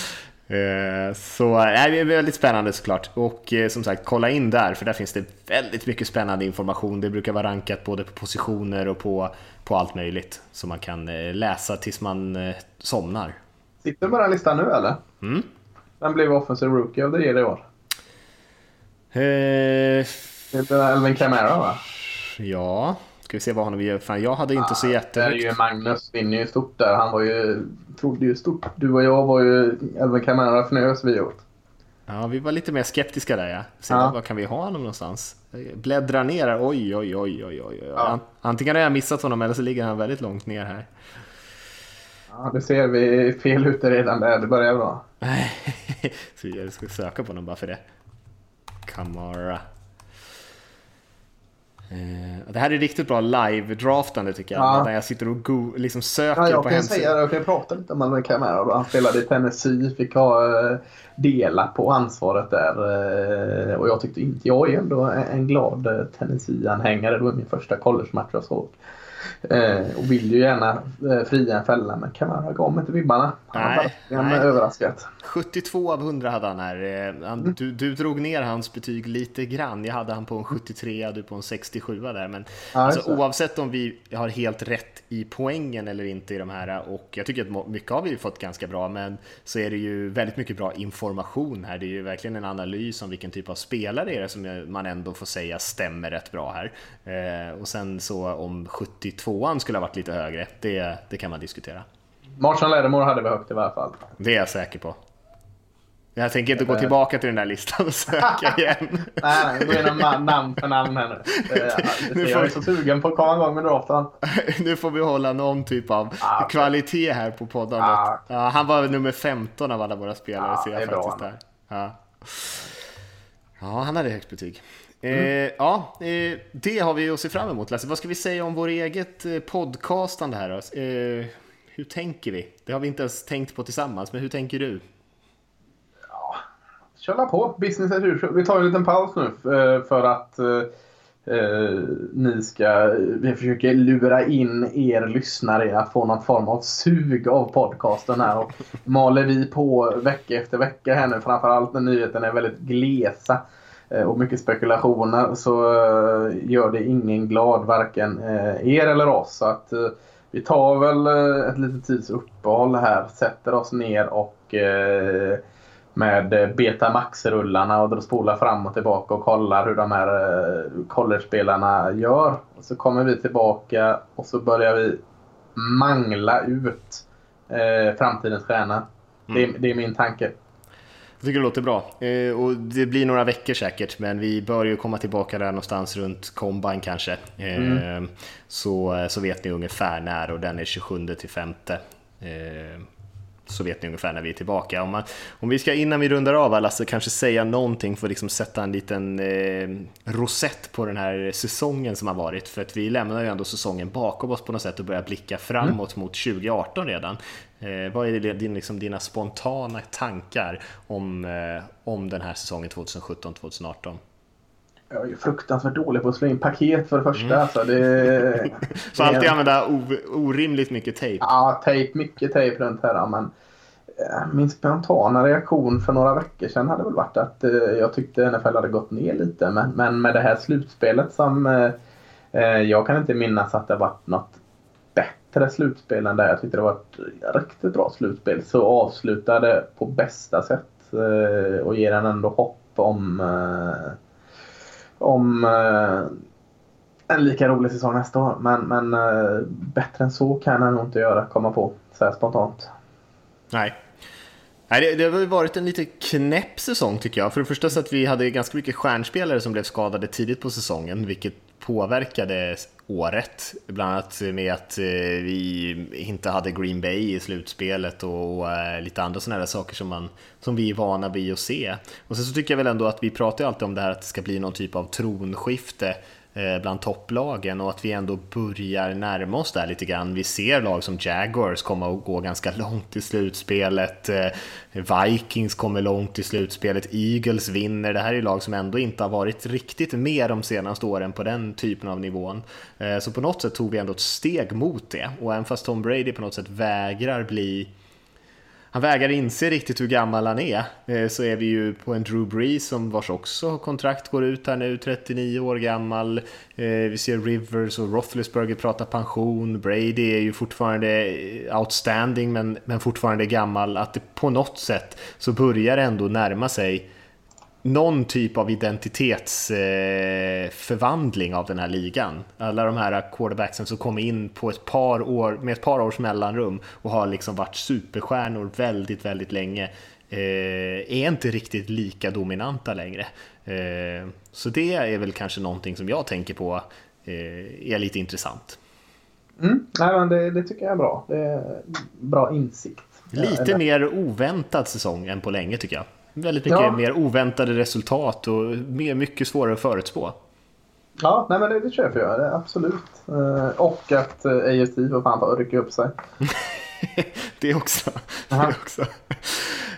Eh, så nej, det är väldigt spännande såklart. Och eh, som sagt, kolla in där, för där finns det väldigt mycket spännande information. Det brukar vara rankat både på positioner och på, på allt möjligt. som man kan eh, läsa tills man somnar. Sitter du på den listan nu eller? Mm. Vem blev Offensive Rookie the Year i år? Eh, det är Elvin Kamara va? Ja, ska vi se vad honom gör. Fan, jag hade inte ah, så jättehögt. Det är ju Magnus vinner ju stort där. Han var ju, trodde ju stort. Du och jag var ju Elvin Kamara fnös vi åt. Ja, vi var lite mer skeptiska där ja. Se, ja. Var kan vi ha honom någonstans? Bläddra ner Oj, oj, oj, oj, oj. Ja. Antingen har jag missat honom eller så ligger han väldigt långt ner här. Ja, det ser vi fel ute redan där. Det börjar bra. så jag ska söka på honom bara för det. Kamara. Eh, det här är riktigt bra live-draftande tycker jag. Ja. Där jag sitter och go liksom söker ja, jag på kan säga, Jag kan prata lite om Alvin Kamara. Han spelade i Tennessee, fick ha eh, dela på ansvaret där. Eh, och jag tyckte inte, jag är ändå en glad Tennessee-anhängare. Det var min första college-match jag såg. Eh, och vill ju gärna eh, fria en fälla men Kamara gav inte vibbarna. Han nej, har verkligen överraskat. 72 av 100 hade han här. Eh, han, mm. du, du, drog ner hans betyg lite grann. Jag hade han på en 73, du på en 67 där. Men ja, alltså, oavsett om vi har helt rätt i poängen eller inte i de här och jag tycker att mycket har vi fått ganska bra men så är det ju väldigt mycket bra information här. Det är ju verkligen en analys om vilken typ av spelare är det som man ändå får säga stämmer rätt bra här. Eh, och sen så om 72an skulle ha varit lite högre, det, det kan man diskutera. Marshall Lattimore hade vi högt i varje fall. Det är jag säker på. Jag tänker inte gå tillbaka till den där listan och söka igen. nej, nej, gå igenom namn för namn här nu. nu jag är så sugen på att komma igång med draften. nu får vi hålla någon typ av ah, okay. kvalitet här på podden. Ah. Ja, han var nummer 15 av alla våra spelare, ah, ser jag faktiskt där. Ja. ja, han hade högt betyg. Mm. Eh, ja, eh, det har vi att se fram emot Lasse. Vad ska vi säga om vår eget eh, podcastande här då? Eh, hur tänker vi? Det har vi inte ens tänkt på tillsammans, men hur tänker du? köra på. Business as usual. Vi tar en liten paus nu för att eh, ni ska... Vi försöker lura in er lyssnare att få någon form av sug av podcasten här. Och maler vi på vecka efter vecka här nu, framförallt när nyheterna är väldigt glesa och mycket spekulationer så gör det ingen glad, varken er eller oss. Så att vi tar väl ett litet tids uppehåll här, sätter oss ner och med eh, Betamax-rullarna och spolar fram och tillbaka och kollar hur de här eh, college-spelarna gör. Och så kommer vi tillbaka och så börjar vi mangla ut eh, framtidens stjärna. Mm. Det, det, är min tanke. Jag tycker det låter bra. Eh, och det blir några veckor säkert, men vi bör ju komma tillbaka där någonstans runt Combine kanske. Eh, mm. så, så vet ni ungefär när och den är 27 till 5 så vet ni ungefär när vi är tillbaka. Om, man, om vi ska innan vi rundar av Lasse kanske säga någonting för att liksom sätta en liten eh, rosett på den här säsongen som har varit. För att vi lämnar ju ändå säsongen bakom oss på något sätt och börjar blicka framåt mm. mot 2018 redan. Eh, vad är din, liksom, dina spontana tankar om, eh, om den här säsongen 2017-2018? Jag är fruktansvärt dålig på att slå in paket för det första. Mm. Alltså, det, så alltid använda orimligt mycket tejp? Ja, tejp, mycket tejp runt här. Men eh, min spontana reaktion för några veckor sedan hade väl varit att eh, jag tyckte NFL hade gått ner lite. Men, men med det här slutspelet som eh, jag kan inte minnas att det varit något bättre slutspel än det. Jag tyckte det var ett riktigt bra slutspel. Så avslutade på bästa sätt och ger en ändå hopp om eh, om eh, en lika rolig säsong nästa år. Men, men eh, bättre än så kan han nog inte göra, komma på så här spontant. Nej. Nej, det, det har varit en lite knäpp säsong tycker jag. För det första så att vi hade ganska mycket stjärnspelare som blev skadade tidigt på säsongen, vilket påverkade året. Bland annat med att eh, vi inte hade Green Bay i slutspelet och eh, lite andra sådana här saker som, man, som vi är vana vid att se. Och sen så tycker jag väl ändå att vi pratar ju alltid om det här att det ska bli någon typ av tronskifte Eh, bland topplagen och att vi ändå börjar närma oss där lite grann. Vi ser lag som Jaguars komma att gå ganska långt i slutspelet. Eh, Vikings kommer långt i slutspelet. Eagles vinner. Det här är lag som ändå inte har varit riktigt med de senaste åren på den typen av nivån. Eh, så på något sätt tog vi ändå ett steg mot det och även fast Tom Brady på något sätt vägrar bli han vägrar inse riktigt hur gammal han är. Eh, så är vi ju på en Drew Brees som vars också kontrakt går ut här nu, 39 år gammal. Eh, vi ser Rivers och Roethlisberger prata pension. Brady är ju fortfarande outstanding men, men fortfarande gammal. Att det på något sätt så börjar ändå närma sig någon typ av identitetsförvandling av den här ligan. Alla de här quarterbacksen som kommer in på ett par år, med ett par års mellanrum och har liksom varit superstjärnor väldigt, väldigt länge eh, är inte riktigt lika dominanta längre. Eh, så det är väl kanske någonting som jag tänker på eh, är lite intressant. Mm. Nej, men det, det, tycker jag är bra. Det är bra insikt. Lite mer oväntad säsong än på länge tycker jag. Väldigt mycket ja. mer oväntade resultat och mer, mycket svårare att förutspå. Ja, nej men det, det köper jag. Det, absolut. Eh, och att eh, AFC får fan rycka upp sig. det också. det också.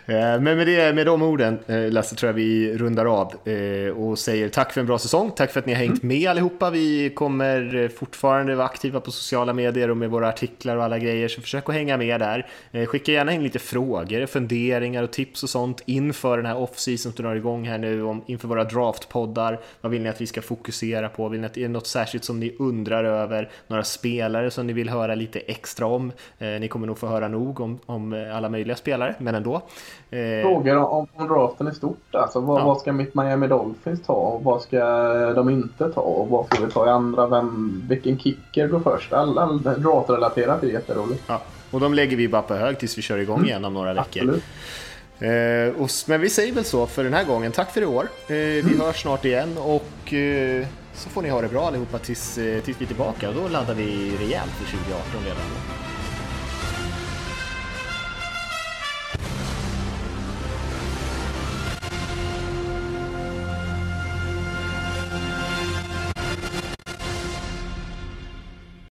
Eh, men med, det, med de orden, eh, Lasse, tror jag vi rundar av eh, och säger tack för en bra säsong. Tack för att ni har hängt med allihopa. Vi kommer fortfarande vara aktiva på sociala medier och med våra artiklar och alla grejer, så försök att hänga med där. Skicka gärna in lite frågor, funderingar och tips och sånt inför den här off-season som drar igång här nu, om, inför våra draftpoddar. Vad vill ni att vi ska fokusera på? Vill ni att det är något särskilt som ni undrar över? Några spelare som ni vill höra lite extra om? Ni kommer nog få höra nog om, om alla möjliga spelare, men ändå. Eh, Frågor om, om draften i stort. Alltså, vad, ja. vad, ska mitt Miami Dolphins ta och vad ska de inte ta? Och vad får vi ta i andra? Vem, vilken kicker går först? All, all draftrelaterat är jätteroligt. Ja. Och de lägger vi bara på hög tills vi kör igång igen om några veckor. Eh, och, men vi säger väl så för den här gången. Tack för i år. Eh, vi mm. hörs snart igen och eh, så får ni ha det bra allihopa tills, eh, tills vi är tillbaka. Då laddar vi rejält för 2018 redan.